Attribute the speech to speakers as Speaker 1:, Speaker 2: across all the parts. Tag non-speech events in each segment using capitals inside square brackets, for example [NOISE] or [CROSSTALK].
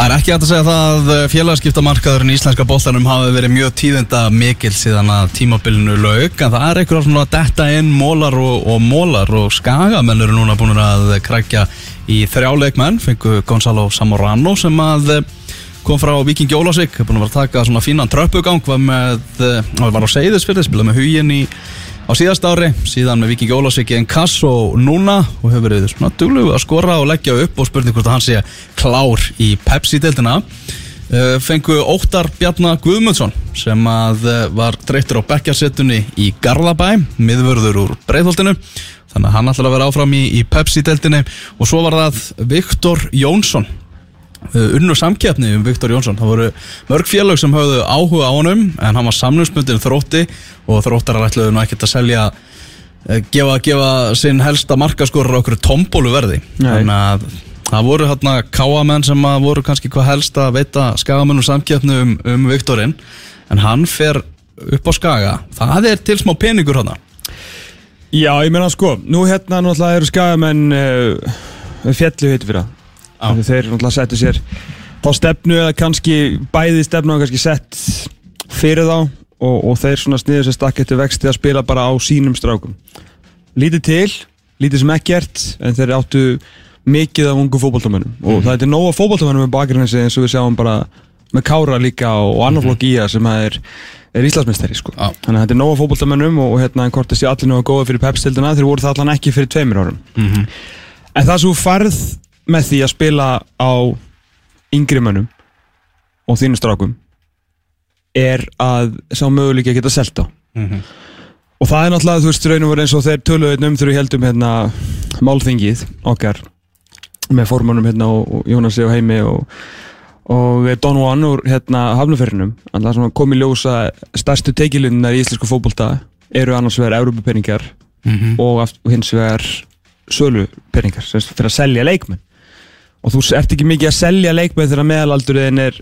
Speaker 1: Það er ekki hægt að segja það að félagskiptamarkaðurinn í íslenska boltanum hafi verið mjög tíðenda mikil síðan að tímabilinu lauk en það er einhverjum svona detta inn mólar og, og mólar og skagamenn eru núna búin að krækja í þrjáleikmenn, fengu Gonzalo Zamorano sem að eh, kom frá Vikingi Ólásvík, er búin að vera að taka svona fínan tröppugang, var með, eh, var á Seyðisfyrði, spilaði með huginn í á síðast ári, síðan með Vikingi Ólásvík en Kass og núna og hefur verið svona duglu að skora og leggja upp og spurning hvort hann sé klár í Pepsi-deltina uh, fengu Óttar Bjarnar Guðmundsson sem að uh, var dreiftur á bekkjarsettunni í Garðabæ miðvörður úr Breitholtinu þannig að hann ætlar að vera áfram í, í Pepsi-deltinni og svo var það Viktor Jónsson uh, unnu samkeppni um Viktor Jónsson. Það voru mörg félag sem höfðu áhuga á honum en hann var samlumspundin þrótti og þróttarar ætluðu nú ekkert að selja uh, gefa, gefa sinn helsta markaskorur okkur tombólu verði
Speaker 2: Nei.
Speaker 1: þannig að það voru hérna káamenn sem að voru kannski hvað helst að veita skagamennum samkeppni um, um Viktorinn. En hann fer upp á skaga. Það er til smá peningur hann
Speaker 2: Já, ég meina sko, nú hérna náttúrulega eru skagamenn uh, fjallu heitir fyrir
Speaker 1: Já.
Speaker 2: það Þeir náttúrulega settu sér þá stefnu eða kannski bæði stefnu og kannski sett fyrir þá og, og þeir svona sniður sér stakk eftir vexti að spila bara á sínum strákum Lítið til, lítið sem ekkert en þeir áttu mikið af ungu fótboltamönnum og það er nóga fótboltamönnum með bakgrinni eins og við sjáum bara með Kára líka og, annar flokk í það sem að er, er Íslandsmeisteri sko.
Speaker 1: Já.
Speaker 2: þannig að þetta er nóga fótboltamönnum og, og hérna en hvort þessi allir nóga góða fyrir Pepsi-tildina þeir voru það allan ekki fyrir tveimur árum
Speaker 1: Mhm.
Speaker 2: en það sem farð með því að spila á yngri mönnum og þínu strákum er að sá möguleiki að geta selt á
Speaker 1: Mhm.
Speaker 2: og það er náttúrulega, þú veist, raunum voru eins og þeir töluðu um við heldum hérna málþingið okkar með formannum hérna og, og Jónasi og Heimi og, og Don Juan úr hérna sem kom í ljósa stærstu teikilunnar í íslensku fótbolta eru annars vegar Európa-peningar
Speaker 1: Mhm.
Speaker 2: og, aft- og hins vegar sölu-peningar sem sagt fyrir að selja leikmenn og þú ert ekki mikið að selja leikmenn þegar meðalaldurinn er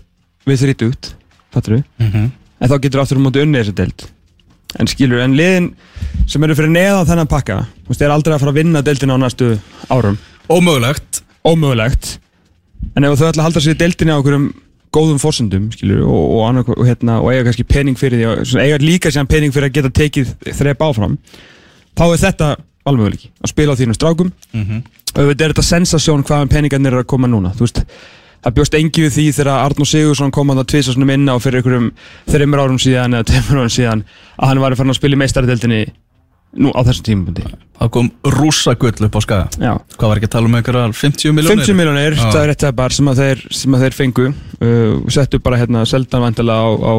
Speaker 2: við þrítugt, fattur við
Speaker 1: Mhm.
Speaker 2: en þá getur aftur um móti unni þessi deild. En skilur, en liðin sem eru fyrir neðan þennan pakka þú veist, er aldrei að fara að vinna deildina á næstu árum.
Speaker 1: Ómögulegt.
Speaker 2: Ómögulegt. En ef þau ætla að halda sér í deildinni á okkurum góðum fórsendum, skilur, og, og, annað, og, hérna, og eiga kannski pening fyrir því eiga líka sér pening fyrir að geta tekið þreip áfram þá er þetta alveg möguleiki að spila á þínum strákum.
Speaker 1: Mhm.
Speaker 2: og auðvitað er þetta sensasjón hvaðan peningarnir eru að koma núna. Þú veist, það bjóst engi við því þegar Arnó Sigursson kom að það tvisa svona minna og fyrir einhverjum þreymur árum síðan eða tveimur árum síðan að hann var að fara að spila í meistaradeldinni nú á þessum tímabundi
Speaker 1: það kom rúsa gull upp á skaga.
Speaker 2: Já.
Speaker 1: hvað var ekki að tala um einhverjar 50 miljónir
Speaker 2: 50 miljónir, það er rétt tepar sem að þeir, sem að þeir fengu. Uh, settu bara hérna seldan vantilega á, á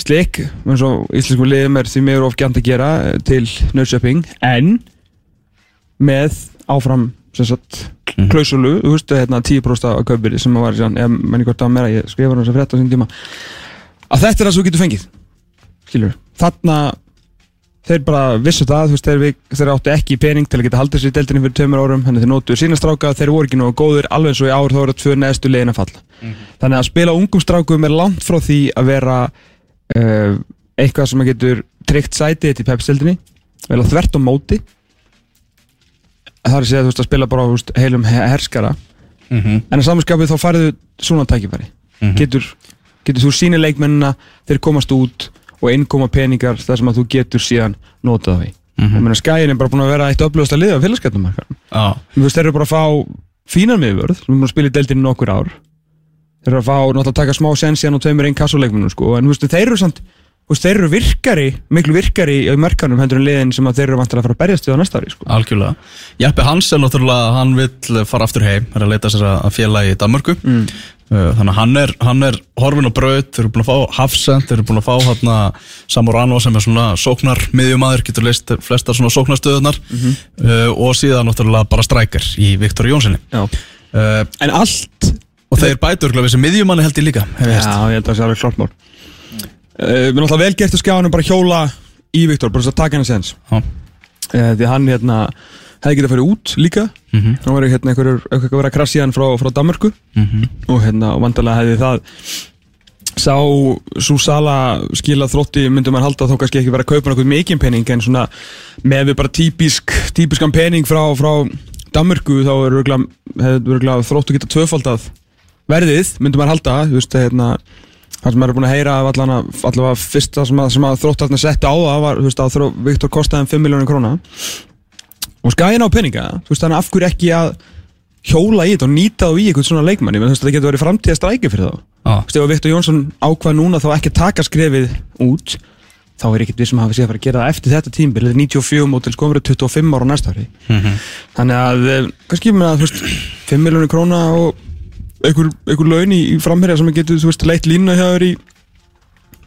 Speaker 2: slik, eins og íslensku liðum er því meður of gænt að gera til nöðsöping, en með áfram sem sagt,
Speaker 1: Mhm.
Speaker 2: klausulu, þú veist, hérna 10% af kaupbyrði sem að var ef menn hvort það var meira, ég skrifa þess að frétta sín tíma. Að þetta er það sem þú getur fengið skilur, þarna þeir bara vissu það, þú veist, þeir, við- þeir áttu ekki pening til að geta haldið sér í deildinni fyrir tveimur árum þannig að þeir nótuðu sína stráka, þeir voru ekki nógu góður alveg eins og í ár þá voru tvö neðstu leiðin að falla. Þannig að spila ungum strákum er langt frá því að vera uh, eitthvað sem að getur tryggt sætið til pepsildinni vel að þvert á móti það er að segja þú veist að spila bara á veist, heilum he- herskara.
Speaker 1: Mhm.
Speaker 2: en að samanskapið þá færðu svona tækifæri.
Speaker 1: Mhm.
Speaker 2: getur, getur þú síni leikmennina þeir komast út og innkoma peningar þar sem að þú getur síðan notað því. Ég meina skæin er bara búin að vera eitt öflugast að liða á
Speaker 1: Já.
Speaker 2: þú veist þeir eru bara að fá fínan miðvörð sem er búin að spila í deildinni í nokkur ár. Þeir eru að fá náttúrulega að taka smá sens síðan og tveimur einn kassuleikmennum sko. En veist þeir eru samt veist, þeir eru virkari, miklu virkari í markanum hendur en liðin sem þeir eru vantilega að fara að berjast við á næsta ári sko.
Speaker 1: Algjörlega. Jeppe Hansen náttúrulega, hann vill fara aftur heim, er að leita sér að félagi í Danmörku.
Speaker 2: Mm.
Speaker 1: Uh, Þannig að hann er, hann er horfin á braut, þeir eru búin að fá Hafsend, þeir eru búin að fá hérna, Samorano sem er svona sóknar miðjumæður, getur leist flestar svona sóknarstöðunar
Speaker 2: Mhm.
Speaker 1: uh, og síðan náttúrulega bara strækjar í Viktor Jónssoni. Uh,
Speaker 2: en allt
Speaker 1: og þeir bætur við sem miðjumanni held ég líka, hef ég
Speaker 2: Já,
Speaker 1: veist.
Speaker 2: ég held að það sé alveg klart mál uh, Mér er alltaf vel gert að skjáðanum bara hjóla í Viktor, bara að taka henni sens
Speaker 1: Já.
Speaker 2: uh, Því hann hérna hefði getað að fara út líka
Speaker 1: Mhm.
Speaker 2: Hann var hérna eitthvað verið að krasja hann frá, frá Danmörku
Speaker 1: Mhm.
Speaker 2: og hérna, og vandarlega hefði það sá svo sala skila þrótti myndum maður halda þó kannski ekki vera að kaupa nákvæmt mikið pening en svona með við bara típisk típiskan pening frá, frá Danmörku þá örgulega þróttu geta tvöfaldað verðið myndum maður halda, þú veist, hérna það sem maður er búin að heyra af allavega fyrsta sem að, að þróttarna setti á það var, þú veist, að þró, Viktor kostaði um 5 miljónir króna. Og skæðin á peninga, þú veist, þannig af hverju ekki að hjóla í þetta og nýta þá í einhvern svona leikmanni, menn þú veist, það getur verið framtíða strækja fyrir þá. Þú veist, ef Viktor Jónsson ákvað núna þá ekki taka skrefið út þá er ekkert við sem hafa séð að fara að gera það eftir þetta tímbil, þetta er 94 mótil sko verið 25 ára næsta ári.
Speaker 1: Mhm.
Speaker 2: þannig að, einhver, einhver laun í, í framherja sem getur, þú veist, leitt lína hjá þér í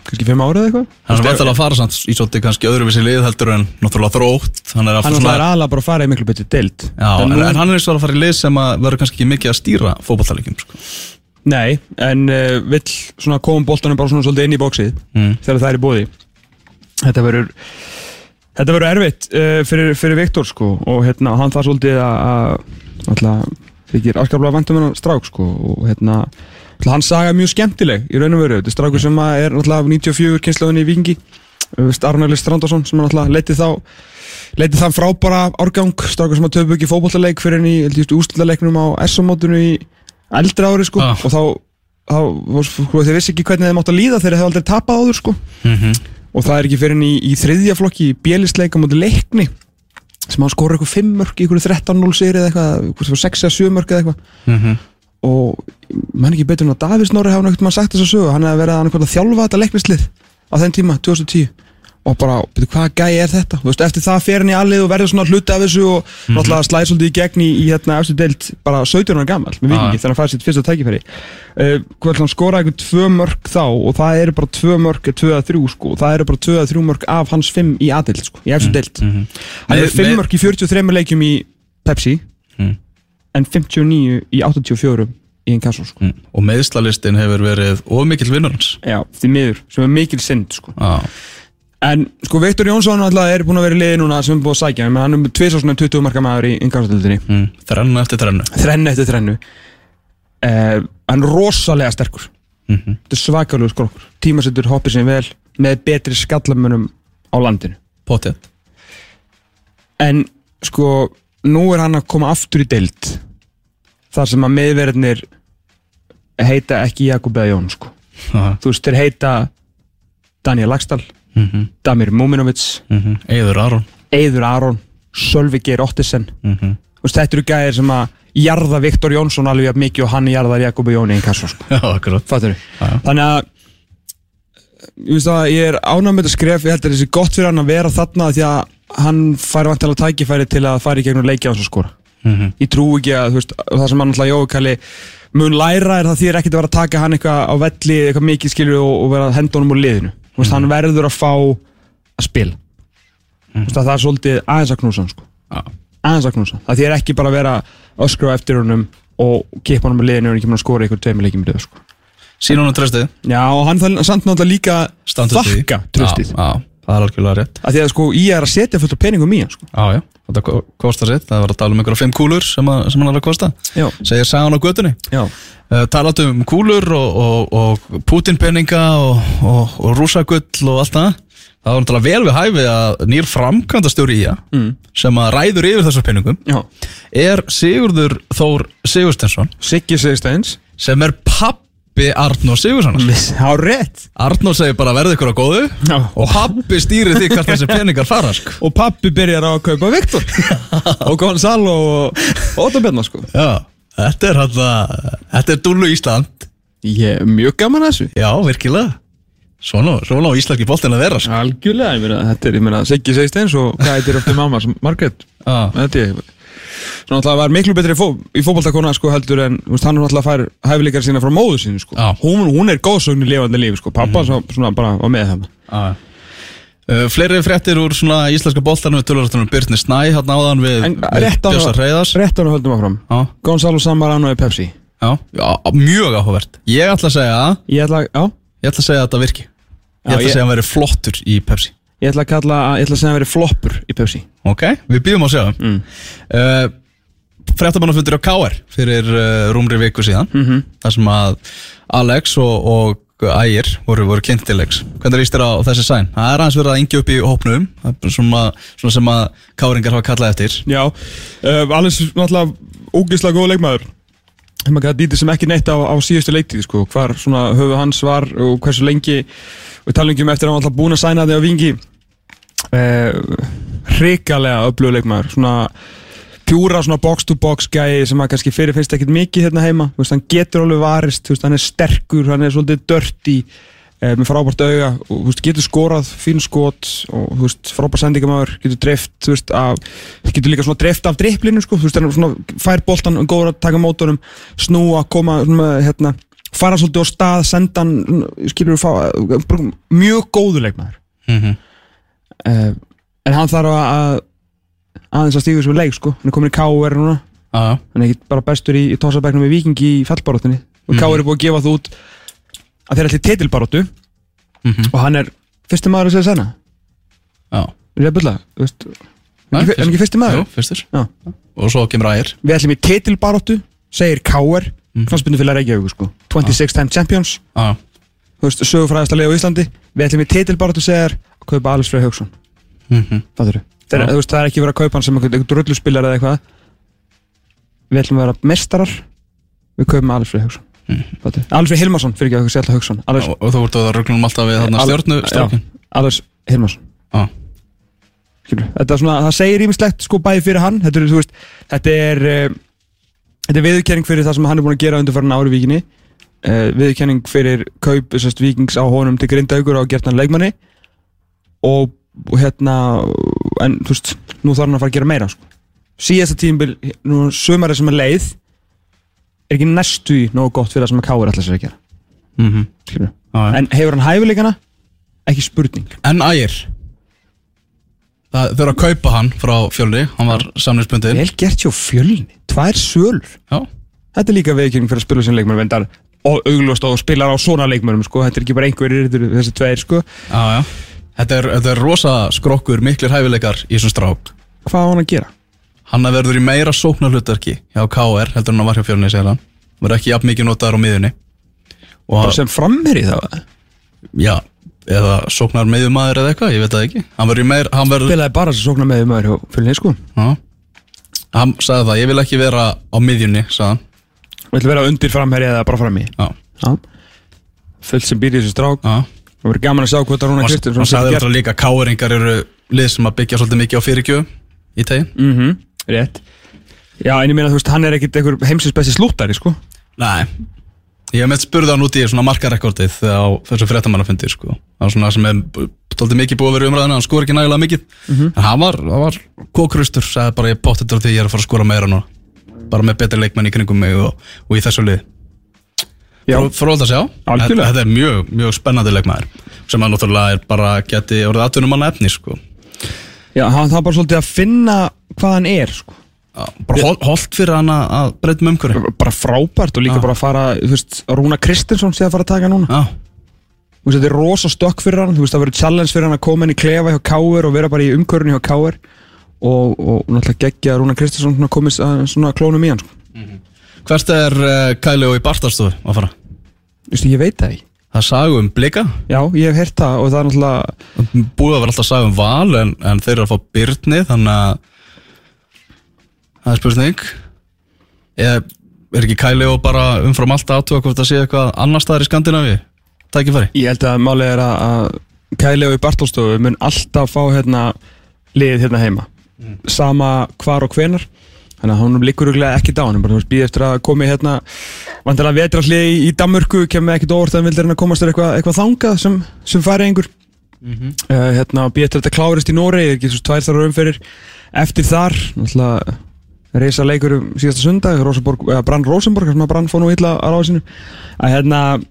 Speaker 2: kannski 5 ára eða eitthvað
Speaker 1: Hann er vantilega að fara samt í svolítið kannski öðruvísi lið heldur en náttúrulega þrótt Hann er alltaf
Speaker 2: aðalega bara að fara í miklu betri deild
Speaker 1: Já, en,
Speaker 2: nú,
Speaker 1: en hann er svo að fara í lið sem að verður kannski ekki mikið að stýra fótballtalegjum sko.
Speaker 2: Nei, en uh, vill svona koma boltanum bara svona svolítið inn í bóksið
Speaker 1: Mm.
Speaker 2: þegar það er í bóði Þetta verður Þetta verður erfitt uh, fyrir, fyrir Viktor sko og hérna hann þarf svolítið að að- alltaf þykir afskaplega vantum hennar strák sko og hérna hann saga er mjög skemmtileg í raun og veru. Þetta er strákur sem að er alltaf 94 kynslaðunni í Vikingi Arnæli Strandarsson sem alltaf leitið þá leitið þann frábara árgang strákur sem að töfu ekki fótbollaleik fyrir henni í ústildaleiknum á S-mótunu í eldra ári sko
Speaker 1: Ah.
Speaker 2: og þá, þá sko, þeir vissi ekki hvernig þeir mátt að líða þegar þeir hefði aldrei tapað áður sko.
Speaker 1: Mm
Speaker 2: og það er ekki fyrir henni í, í þriðja flokki í bjelisleika mútið leikni sem hann skora eitthvað 5 mörg í eitthvað 13-0 seri eða eitthvað, eitthvað 6 eða 7 mörg eða eitthvað.
Speaker 1: -hmm.
Speaker 2: og mann ekki betur en að Davís Norri hafa náttúrulega sagt þess að sögu. Hann hefði verið að, þjálfa þetta leiknislið á þenn tíma, 2010 og bara, betur hvaða gæi er þetta? Veist, eftir það fer hann í allið og verður svona hluti af þessu og náttúrulega slæði svolítið í gegn í, í hérna eftir deilt bara 17 ára gammal með vikingi
Speaker 1: Ah.
Speaker 2: þegar hann fæði sitt fyrsta tækifæri. Uh, hvað ætla hann skora eitthvað tvö mörg þá? Og það eru bara tvö mörg, tvö að þrjú sko, og það eru bara tvö að þrjú mörg af hans fimm í aðild sko, í eftir deilt hann
Speaker 1: Með-
Speaker 2: er fimm
Speaker 1: með-
Speaker 2: mörg í 43 leikjum í Pepsi
Speaker 1: Mm.
Speaker 2: en 59 í 84 í Inkasso sko.
Speaker 1: Mm. Og meðslalistin hefur verið of mikill vinnur hans.
Speaker 2: Já, En sko Viktor Jónsson alltaf er búin að vera í liði núna sem er búin að sækja menn hann er tvisar svona 20 marka maður í Inkasso-dildinni
Speaker 1: mm. þrennu eftir þrennu.
Speaker 2: Þrennu eftir þrennu. Uh, hann er rosalega sterkur.
Speaker 1: Mm -hmm.
Speaker 2: þetta er svakalegu skrokkur tímasettur hoppið sem vel með betri skallamönum á landinu.
Speaker 1: Potið
Speaker 2: en sko nú er hann að koma aftur í deild þar sem að meðverðinir heita ekki Jakub eða Jón sko. þú veist, þeir heita Daniel Lagstall,
Speaker 1: mm -hmm.
Speaker 2: Damir Múminovits
Speaker 1: Eður Aron.
Speaker 2: Eiður Aron, Sölvi Geir Ottisen
Speaker 1: mm -hmm.
Speaker 2: þetta eru gæðir sem að jarða Viktor Jónsson alveg mikið og hann jarðar Jakub Jón í einn kassu sko. [LAUGHS] Þannig að ég, veist að ég er með þetta skref. Ég held að þessi gott fyrir hann að vera þarna því að hann fær vantilega tækifæri til að fara í gegnum leikja á þessu skora.
Speaker 1: Mm
Speaker 2: ég trú ekki að veist, það sem hann alltaf Jói mun læra er það því er ekkert að vera að taka hann eitthvað á velli eitthvað mikið skilur og, og vera að henda honum úr liðinu. mm. Veist, hann verður að fá að spila. Mm. veist, að það er svolítið aðeins að knúsa hann sko. Aðeins að knúsa það er ekki bara að vera að öskra á eftir honum og kipa honum úr liðinu og hann ekki mun að skora eitthvað tveimur leikjum í röð, sko.
Speaker 1: Sín hún tröstið
Speaker 2: já og hann þarf samt náttúrulega líka þakka tröstið
Speaker 1: það er algjörlega rétt.
Speaker 2: Að því að sko ég er að setja fullt af peningum í hann sko.
Speaker 1: Já, já, þetta ko- kostar sitt. Það var að tala um einhverja fimm kúlur sem, að, sem hann er að kosta.
Speaker 2: Já,
Speaker 1: Segir sagan á götunni.
Speaker 2: Já,
Speaker 1: uh, Talað um kúlur og, og, og Putin-penninga og, og, og rúsagull og allt það Það var náttúrulega vel við hæfi að nýr framkvæmdastjóri í það
Speaker 2: mm.
Speaker 1: sem að ræður yfir þessar penningum
Speaker 2: já.
Speaker 1: er Sigurður Þór Sigurstensson
Speaker 2: Siggi Sigsteins
Speaker 1: sem er pappi Arnór Sigurssonar
Speaker 2: á rétt.
Speaker 1: Arnór segir bara verði ykkur á góðu.
Speaker 2: Já.
Speaker 1: og pappi stýrir því hvert þessi peningar fara sko.
Speaker 2: og pappi byrjar á að kaupa Viktor. [LAUGHS] Og Gonzalo og Otto Bjarnar sko.
Speaker 1: Já, þetta er alltaf þetta er dúlu Ísland.
Speaker 2: Ég er mjög gaman að þessu.
Speaker 1: Já, virkilega. Svona, svona á íslenski boltin að vera sko.
Speaker 2: algjörlega, ég meina, þetta er, ég meina, Siggi Sigsteins og hvað heitir eftir mamma, sem- Margrét þetta er Svona alltaf var miklu betri í, fó, í fótboltakona sko heldur en veist, hann er alltaf fær hæfileikar sína frá móðu sínu sko. Hún, hún er góðsögn í lifandi lífi sko. Pappa mm svona bara var með það
Speaker 1: já Uh, fleiri fréttir úr svona íslenska boltanum við tölvaratunum Byrni Snæ hann áðan við, við Bjössa Reyðars
Speaker 2: rétt á hann höldum áfram
Speaker 1: já,
Speaker 2: Gonzalo Samarano í Pepsi
Speaker 1: já, já, mjög áhugavert Ég ætla að segja
Speaker 2: ég ætla,
Speaker 1: Ég ætla að segja að þetta virki Ég ætla að segja að hann veri flottur í Pepsi
Speaker 2: Ég ætla að kalla, ég ætla að segja að vera floppur í Pepsi
Speaker 1: Ok, við býðum á að segja
Speaker 2: mm.
Speaker 1: uh, Fréttamannafundur á KR fyrir uh, rúmri viku síðan
Speaker 2: Mm
Speaker 1: þar sem að Alex og, og Ægir voru, voru kynntilegs Hvernig líst þér á þessi sæn? Það er aðeins verið að yngja upp í hópnum það er svona, svona sem að káringar hafa kallað eftir.
Speaker 2: Já, uh, alveg náttúrulega ógeðslega góð leikmaður. Gæti dítið sem ekki neitt á, á síðustu leiktíð sko. hvar svona höfu hans var og hversu lengi. Og talningum eftir að hann alltaf búin að sæna þig á vingi uh, hrikalega öflugur leikmaður. Svona pjúra svona box to box gæi sem að kannski fyrir finnst ekkert mikið hérna heima. Veist, hann getur alveg varist, veist, hann er sterkur hann er svolítið dörti eh, með frábært auga. Og veist, getur skorað fín skot og frábært sendingamæður getur veist, af getur líka svona dreift af dreiplinu, sko, fær boltan, góður að taka mótorum snúa, koma, svona, hérna fara svolítið á stað, senda hann skilur fá, mjög góður leikmaður.
Speaker 1: Mm -hmm.
Speaker 2: uh, en hann þarf að aðeins að stígu þessu leik, sko. Hann er komin í KR núna.
Speaker 1: Ah,
Speaker 2: hann er ekki bara bestur í, í tósabæknum við Vikingi í fallbaróttunni og
Speaker 1: Mhm.
Speaker 2: KR er búið að gefa það út að þeir ætli titilbaróttu
Speaker 1: mm -hmm.
Speaker 2: og hann er fyrsti maður að segja senna.
Speaker 1: Já,
Speaker 2: er að þú veist
Speaker 1: Nei,
Speaker 2: er ekki- er fyrsti maður?
Speaker 1: Jú, fyrstur.
Speaker 2: Já.
Speaker 1: Og svo kemur Ægir
Speaker 2: við ætlum í titilbaróttu segir KR, mm. knastbundu fyrir Reykjavík sko. 26 time champions. Þú sögufræðasta leið á Íslandi. Við ætlum í titilbaróttu segir að kaupa Alex Frey Hauksson
Speaker 1: Já.
Speaker 2: þú veist, það er ekki verið að kaupa hann sem einhvern drulluspillar eða eitthvað. Við ætlum að vera mestarar við kaupum Alex Frey Hauksson
Speaker 1: Mhm.
Speaker 2: mm. Frey Hilmarsson, fyrir ekki að segja alltaf Hauksson Alex,
Speaker 1: og, og þú vart að röglunum alltaf við þarna stjórnu
Speaker 2: Alex Hilmarsson.
Speaker 1: Ah,
Speaker 2: svona, það segir ímislegt sko bæði fyrir hann. Þetta er, þú veist, þetta er uh, þetta er viðurkenning fyrir það sem hann er búin að gera undir farin ári vikinni uh, viðurkenning fyrir kaup vikings á honum til grindaugur og gert hann leikmanni. Og, og hérna en þú veist, nú þarf hann að fara að gera meira sko. síðasta tímbil, nú sömari sem er leið er ekki næstu í nógu gott fyrir það sem að Káur ætla sér að gera
Speaker 1: mm -hmm.
Speaker 2: en hefur hann hæfileikana? ekki spurning
Speaker 1: En Ægir Það þurfa að kaupa hann frá fjölni Hann var samninsbundin
Speaker 2: vel gert hjá fjölni, tvær sölur
Speaker 1: Já,
Speaker 2: Þetta er líka veikjörning fyrir að spila sem leikmennum vendar og augljóst og spilar á svona leikmennum sko. þetta er ekki bara einhverjir þessi tveir sko.
Speaker 1: já, já Þetta er, þetta er rosa skrokkur, miklir hæfileikar í þessum strák.
Speaker 2: Hvað á hann að gera?
Speaker 1: Hann að verður í meira sóknarhlutverki hjá KR heldur hann var hjá fjölni segir hann. Verður ekki jafn mikið notaður á miðunni Og
Speaker 2: bara sem frammeri þá
Speaker 1: já, eða sóknar meðumæður eða eitthvað, ég veit það ekki. Hann verður í meir, hann verður
Speaker 2: spilaði bara sem sóknar með maður hjá fjölni sko.
Speaker 1: Já. Hann sagði það, ég vil ekki vera á miðjunni, sagði hann.
Speaker 2: Og ætla vera undir framherri eða bara frammi?
Speaker 1: Já,
Speaker 2: fullt sem býr í þessu strák.
Speaker 1: Já
Speaker 2: og verður gaman að sjá hvað það Rúna
Speaker 1: Og
Speaker 2: Kristinsson
Speaker 1: hann sagði þetta líka að káringar eru lið sem að byggja svolítið mikið á fyrirgjöf í tegin
Speaker 2: mm -hmm. rétt. Já en ég meina þú veist hann er ekkit einhver heimsins besti slúttari sko.
Speaker 1: Nei. Ég hef með spurði hann út í svona markarekordið á þessu fréttamannafundi sko. Það var svona sem er svolítið mikið búið að vera umræðina hann skor ekki nægilega mikið. En hann var, hann var kókrustur sagði bara ég bótti þetta því ég er að fara að skora meira núna bara með betri leikmenn í kringum mig og, og í þessu lið
Speaker 2: Já.
Speaker 1: Fróð að sjá
Speaker 2: Algjörlega.
Speaker 1: Þetta er mjög, mjög spennandi leikmaður sem að náttúrulega er bara geti orðið atvinnum manna efni sko.
Speaker 2: já hann þarf bara svolítið að finna hvað hann er sko.
Speaker 1: Já, bara hol, holdt fyrir hann að- breytum umhverju
Speaker 2: bara frábært og líka
Speaker 1: Já.
Speaker 2: bara að fara veist, Rúna Kristinsson sé að fara að taka núna veist, þetta er rosa stökk fyrir hann, veist, það verður challenge fyrir hann að koma inn í klefa hjá Káur og vera bara í umkörunni hjá Káur og, og náttúrulega geggja Rúna Kristinsson komist að klónum í hann, sko.
Speaker 1: Hvert er uh, Kæli og í Bartastofu að fara?
Speaker 2: Veist, ég veit það ekki.
Speaker 1: Það sagði um blika
Speaker 2: Já, ég hef heyrt það og það er náttúrulega,
Speaker 1: búið að vera alltaf að sagði um val en, en þeir eru að fá byrni þannig að það er spurning er, er ekki Kæli og bara umfram allt aðtuga hvort það sé eitthvað annar staðar í Skandinavi tækifæri
Speaker 2: ég held að málið er að, Kæli og í Bartolstofu mun alltaf fá hérna liðið hérna heima. Sama hvar og hvenar. Þannig að hann liggur örugglega ekkert á hann, bara þú veist, býð eftir að komi hérna, vantilega vetrallið í, Danmörku, kemur ekkert óvart að hann vildi hérna komast þér eitthvað, eitthvað þangað sem, sem færi einhver. uh, hérna, býð eftir að þetta klárist í Noregi, ekki svo tvær þar umferðir eftir þar, náttúrulega reysa leikur um síðasta sundag Rosenborg, eða Brann Rosenborg, sem að Brann fór nú illa að ráða sinu að hérna uh,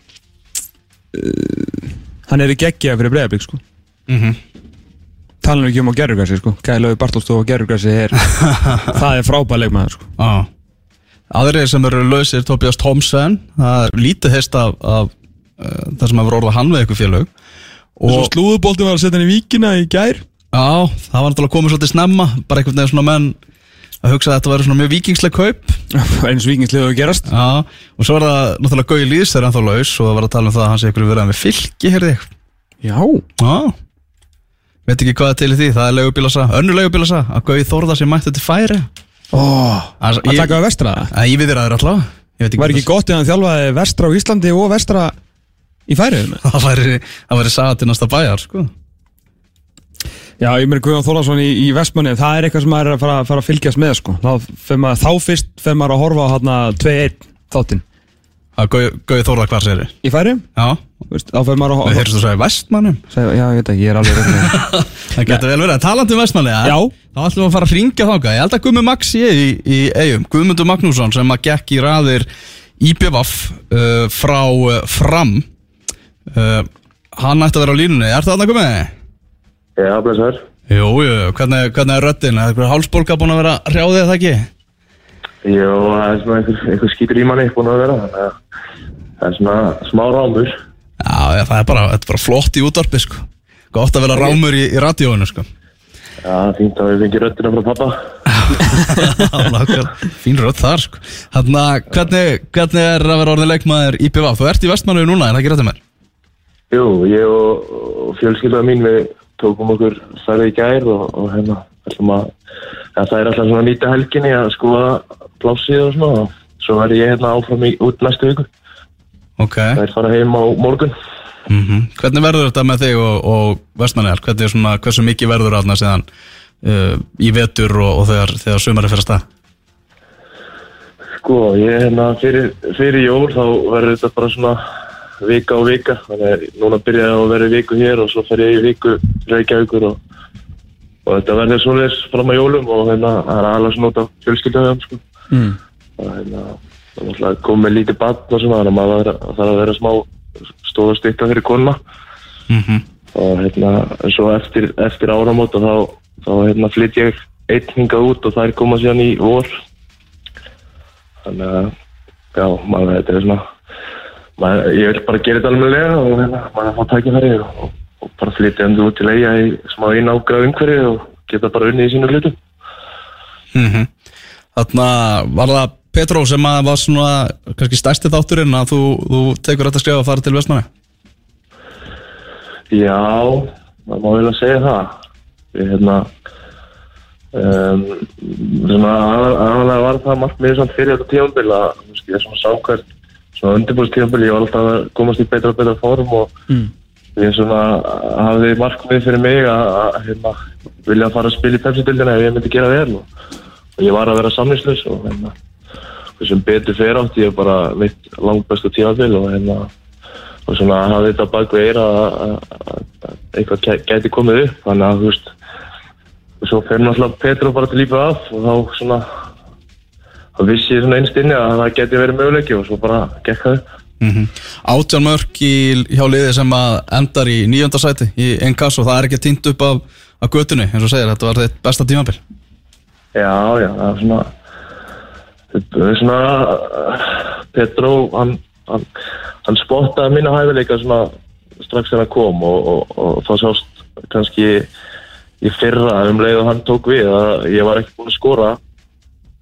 Speaker 2: hann er í geggja fyrir breyðablík sko
Speaker 1: mm -hmm.
Speaker 2: Talan ekki um á gerðurgræsi sko. Kælaug Bartolstof á gerðurgræsi er [LAUGHS] það er frábæð leikmaður sko.
Speaker 1: Ah. aðrið sem eru lausir Tobias Thomsen það er lítið heist af, af uh, það sem hefur orðað hann við ykkur félög.
Speaker 2: Og svo
Speaker 1: og
Speaker 2: slúðubolti var að setja hann í víkina í gær.
Speaker 1: Já, það var náttúrulega komið svolítið snemma bara einhvern veginn svona menn að hugsa að þetta væri svona mjög vikingsleg kaup. [LAUGHS]
Speaker 2: Eins víkingsliðu að gerast.
Speaker 1: Já, og svo er það náttúrulega Gauði Lýs er ennþá laus og það var að tala um það að hann sé ykkur verið með fylki, heyrði ég.
Speaker 2: Já.
Speaker 1: Já, veit ekki hvað til því, það er leigubílasa, önnur leigubílasa að Gauði Þórða sér mættu til færi
Speaker 2: Ó,
Speaker 1: Að
Speaker 2: taka að vestra?
Speaker 1: Að ég við þér aður allavega. Ég veit
Speaker 2: Var ekki gott ef hann þjálfaði vestra á Íslandi og vestra í færiðum [LAUGHS]
Speaker 1: Það væri, væri næsta bæjar, sko.
Speaker 2: Já, ég meina Guðjón Þólarsson í, í Vestmanni það er eitthvað sem maður er að fara, fara að fylgjast með sko. þá, maður, þá fyrst fer maður að horfa á hérna 2-1 þáttinn
Speaker 1: Að Gauði, Gauði Þórða hvar sér
Speaker 2: í færiðum,
Speaker 1: Já,
Speaker 2: veist, þá fer maður að
Speaker 1: við heyrstu svo í vestmannum
Speaker 2: Segja, Já, ég veit ekki, ég er alveg reynd [LAUGHS]
Speaker 1: Það getur vel verið, talandi um vestmanni
Speaker 2: Já.
Speaker 1: Þá ætlum við að fara að hringja þáka Ég held að Guðmund Max sé í, í eigum Guðmundur Magnússon sem að gekk í raðir IBVF uh, frá uh, fram uh, Hann ætti að vera á línunni Er það þarna Guðmund?
Speaker 3: Já, blessaður.
Speaker 1: Jú, jú, hvernig, hvernig er röddin? Er eitthvað hálsbólka búin að vera hrjáðið eða ekki?
Speaker 3: Jó, það er svona einhver, einhver skítur í manni búin að vera. Það er svona smá rámur.
Speaker 1: Já, já, það er bara, er bara flott í útvarpi sko. Gott að vera rámur í, í radíóinu sko.
Speaker 3: Já, fínt að við fengið röddina frá pappa. [LAUGHS]
Speaker 1: Fín rödd þar sko. Þannig að hvernig, hvernig er að vera orðin leikmaður í BVF? Þú ert í vestmannu núna, er það ekki rættið mér?
Speaker 3: Jú, ég og, og fjölskyldaða mín við tókum okkur starfið í gær og, og hérna að, það er alltaf svona nýta helginni að skoða plássið og svona og svo verð ég hérna áfram í, út næstu viku.
Speaker 1: Ok.
Speaker 3: Það er fara heim á morgun.
Speaker 1: Mm Hvernig verður þetta með þig og, og vestmanniðar? Er hversu mikið verður aðna síðan uh, í vetur og, og þegar, þegar sumari fyrir að stað?
Speaker 3: Sko, ég hérna fyrir, fyrir jól þá verður þetta bara svona vika og vika þannig að núna byrjaði að vera viku hér og svo fer ég í viku reykjaukur og, og þetta verður svoleiðis fram á jólum og hérna það er alveg svona út af fjölskyldahöfum sko.
Speaker 2: mm.
Speaker 3: og hérna það er náttúrulega komið lítið batn og svona þannig að maður þarf að- að vera smá stóð og stykka fyrir konuna
Speaker 1: Mm
Speaker 3: og hérna en svo eftir, eftir áramót og þá, þá hérna flytt ég einn hingað út og þær koma síðan í vor þannig að já, maður þetta er svona maður, ég vil bara gera þetta alveg og hérna, maður að fá tækifæri og, og, og bara flytja endur út til eiga í smá einágrað umhverfi og geta bara unnið í sínu hlutum
Speaker 1: -hmm. Þarna var það Petró sem að var svona kannski stærsti þátturinn að þú, þú tekur þetta skrifa að fara til vestmanni?
Speaker 3: Já, það má vel að segja það. Ég, hérna, um, svona aðal- aðalega var það markmiðið samt fyrir þetta tímambil að, ég er svona samkvært, svona undirbúst tímambil, ég var alltaf að komast í betra og betra form og
Speaker 2: Mm.
Speaker 3: Ég svona hafði markmið fyrir mig að, hérna, vilja fara að spila í pepsi-dildina ef ég myndi gera vel og, og ég var að vera samlýslaus og hérna, sem betur fyrir átt ég bara mitt langt bestu tímambil og hérna, og svona hafði þetta bak við eira að- að að eitthvað gæ- gæti komið upp. Þannig að þú veist og svo fer náttúrulega Petru bara til lífið af og þá svona þá vissi ég svona einst inni að það gæti verið möguleiki og svo bara gekk það upp
Speaker 1: Mm -hmm. Átján mörk í, hjá liði sem endar í nýjönda sæti í einn kass og það er ekki týnt upp af, af götunni eins og segir, þetta var þitt besta tímabil.
Speaker 3: Já, já, það er svona það er svona Petru, hann hann, hann spottaði minna hæfileika svona strax þegar hann kom og, og, og þá sást kannski í fyrra um leið og hann tók við að ég var ekki búin að skora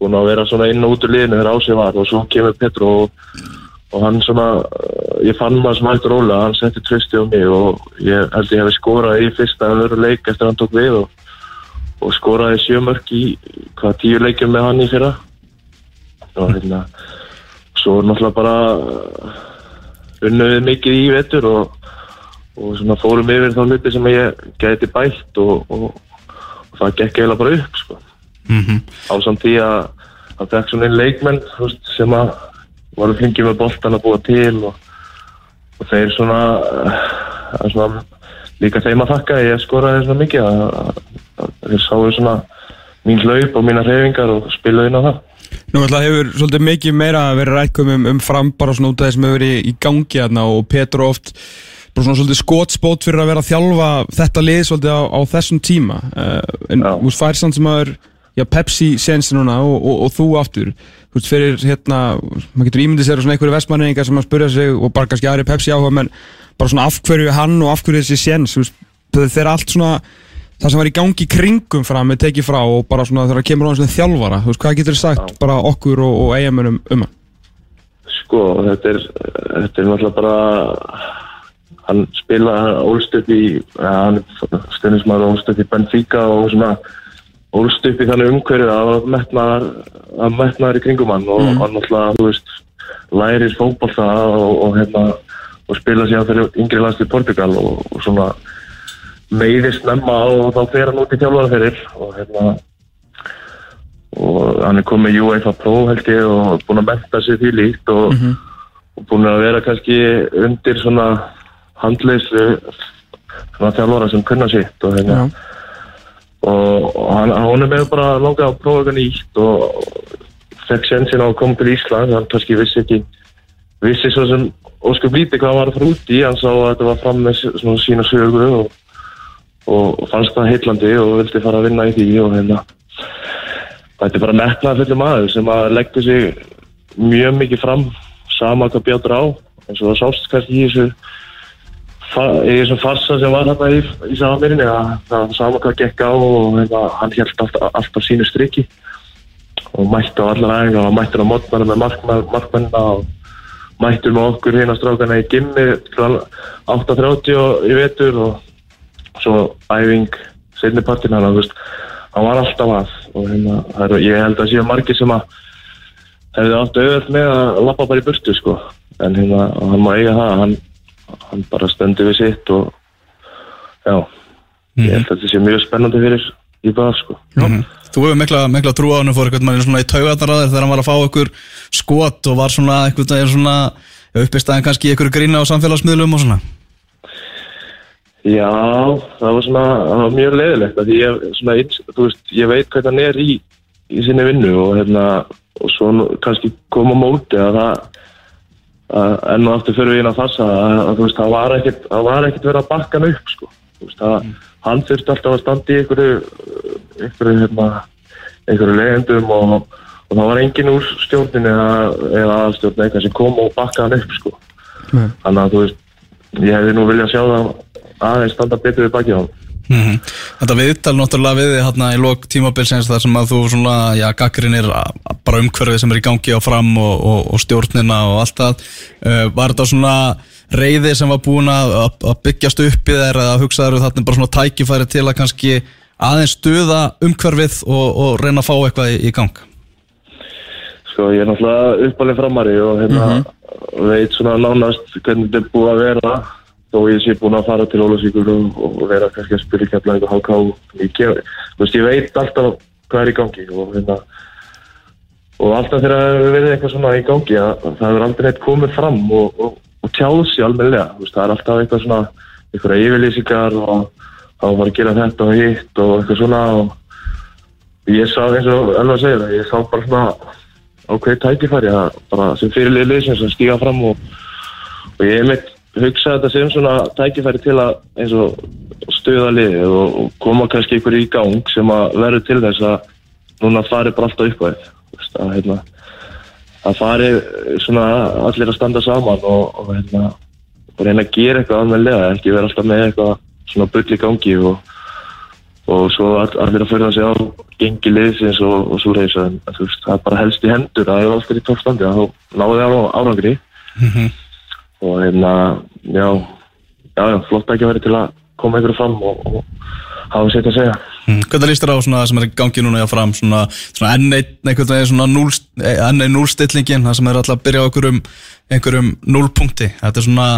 Speaker 3: búin að vera svona inn og út úr liðinu þegar ásið var og svo kemur Petru og, og hann svona uh, ég fann maður sem hægt róla, hann setti trösti á mig og ég held ég hefði skorað í fyrsta öðru leik eftir hann tók við og, og skoraði sjömörk í hvað tíu leikjum með hann í fyrra og hérna svo er náttúrulega bara uh, unnuðið mikið í vetur og, og svona fórum yfir þá hluti sem ég gæti bætt og, og, það gekk eiginlega bara upp sko.
Speaker 1: mm -hmm.
Speaker 3: á samt því að það fekk svona einn leikmenn veist, sem að voru flinkið með boltan að búa til og, og þeir svona, uh, svona líka þeim að þakka að ég skoraði svona mikið að, að, að þeir sáu svona mín hlaup og mína reyfingar og spilaði inn á það.
Speaker 2: Nú ætla hefur svolítið mikið meira verið rætkum um, um fram bara svona út af það sem hefur verið í, gangi hérna og Petur oft bara svona svolítið skotspót fyrir að vera að þjálfa þetta lið svolítið á, á þessum tíma. Uh, en þú fær samt sem aður já, Pepsi sensi núna og, og, og þú aftur þú veist fyrir hérna maður getur ímyndið sér svona einhverju vestmanningar sem að spurja sig og bara kannski aðri Pepsi áhuga menn bara svona af hverju hann og af hverju þessi veist, þeir eru allt svona það sem var í gangi kringum fram með tekið frá og bara svona þegar það kemur á hans þjálfara, þú veist, hvað getur þið sagt bara okkur og, og eigamönum um hann?
Speaker 3: Sko, þetta er, þetta er náttúrulega bara, hann spila, hann ólst upp í, hann er stundismar ólst upp í Benfica og svona ólst upp í þannig umhverju að það metnaðar, að metnaðar í kringum hann og
Speaker 2: Mm.
Speaker 3: náttúrulega, þú veist, lærir fótbolta og, og hérna, og spila síðan fyrir yngri landslið Portugal og, og svona meiðist nefna og þá fer hann út í þjálfaraferir og hérna, og hann er komið UEFA Pro held ég og búin að menta sig því líkt og, og búin að vera kannski undir svona handleis svona þjálfara sem kunna sitt og hérna og, og hann, er með bara langað að prófa eitthvað nýtt og fekk sensin á að koma til Ísland hann kannski vissi ekki vissi svo sem óskup lítið hvað var að fara út í. Hann sá að þetta var fram með svona sína sögu og, og, fannst það heitlandi og vildi fara að vinna í því og hérna þetta er bara metnað fullur maður sem að leggja sig mjög mikið fram sama hvað bjátur á. Eins og það sást kannski í þessu í þessum farsa sem var hérna í, í að það var sama hvað gekk á og hérna, hann held alltaf, alltaf sínu striki og mætti á allar æfingar og mættur á mótnar með markmenn, markmennina og mættur með okkur hérna strákana í gimmi klukkan 8.30 og- í vetur og svo æfing setnipartin hann, þú veist, hann var alltaf að og er, ég held að séu margir sem að hefði átt auðvöld með að lappa bara í burtu sko. En hérna, hann má eiga það hann, hann bara stendur við sitt og já, ég held að þetta sé mjög spennandi fyrir í bað sko.
Speaker 1: Mhm. Þú hefur mikla, mikla trú á hann og fór eitthvað mann svona í þér þegar hann var að fá ykkur skot og var svona eitthvað er svona uppistæðan kannski í ykkur grína á samfélagsmiðlum og svona?
Speaker 3: Já, það var svona, það var mjög leiðilegt að því ég, svona, þú veist, ég veit hvað hann er í, í sinni vinnu og hérna, og svo kannski koma móti að það, að enn og aftur fyrir við inn að þessa að, að þú veist, það var ekkert, verið að bakka hann upp, sko, þú veist, það, hann þurfti alltaf að standa í einhverju, einhverju, hérna, einhverju leiðendum og, og það var engin úr stjórnin eða, aðstjórn eitthvað sem kom og bakka hann upp, sko,
Speaker 2: Nei.
Speaker 3: þannig að þú veist, ég hefði nú viljað sjá það aðeins standa betur við bakið á hann.
Speaker 1: Mm Þetta viðtal náttúrulega við hérna í lok tímabilsins þar sem að þú svona, já, gaggrinir bara umhverfið sem er í gangi á fram og, og, og stjórnina og allt það. Uh, Var þetta svona reyði sem var búin að, að byggjast upp í þér eða hugsaður þarna bara svona tækifæri til að kannski aðeins stuða umhverfið og, og reyna að fá eitthvað í, í gang?
Speaker 3: Sko, ég er náttúrulega uppalinn framari og hérna veit svona nánast hvernig þetta er búið að vera þó ég sé búin að fara til Ólafsvíkur og, og vera kannski að spila kemla eitthvað HK ég, veit alltaf hvað er í gangi og hérna og alltaf þegar það hefur verið eitthvað svona í gangi að það hefur aldrei neitt komið fram og, og, og tjáð sér almennilega þú veist, það er alltaf eitthvað svona eitthvað yfirlýsingar og þá var að gera þetta og hitt og eitthvað svona og ég sá eins og Elva segir það, ég sá bara svona ákveðið tækifæri að sem fyrirlið liðsins að stíga fram og, og ég mitt hugsa þetta sem svona tækifæri til að eins og stuða liðið og, og koma kannski ykkur í gang sem að verður til þess að núna fari bara alltaf upp að, hérna, að fari svona allir að standa saman og, og, hérna, og reyna að gera eitthvað almennilega, ekki vera alltaf með eitthvað svona í gangi og og svo all, allir að förða sig á gengi liðsins og, svo reysa en þú veist, það er bara helst í hendur að það er alltaf í toppstandi að þá náðu þið á árangri og hérna já, já, flott ekki að vera til að koma einhverju fram og, og hafa sér að segja.
Speaker 1: Mm. Hvernig líst þér á svona það sem er í gangi núna hjá fram? Svona, svona enn einn núlstillingin það sem er alltaf að byrja á einhverjum einhverjum núlpunkti þetta er svona,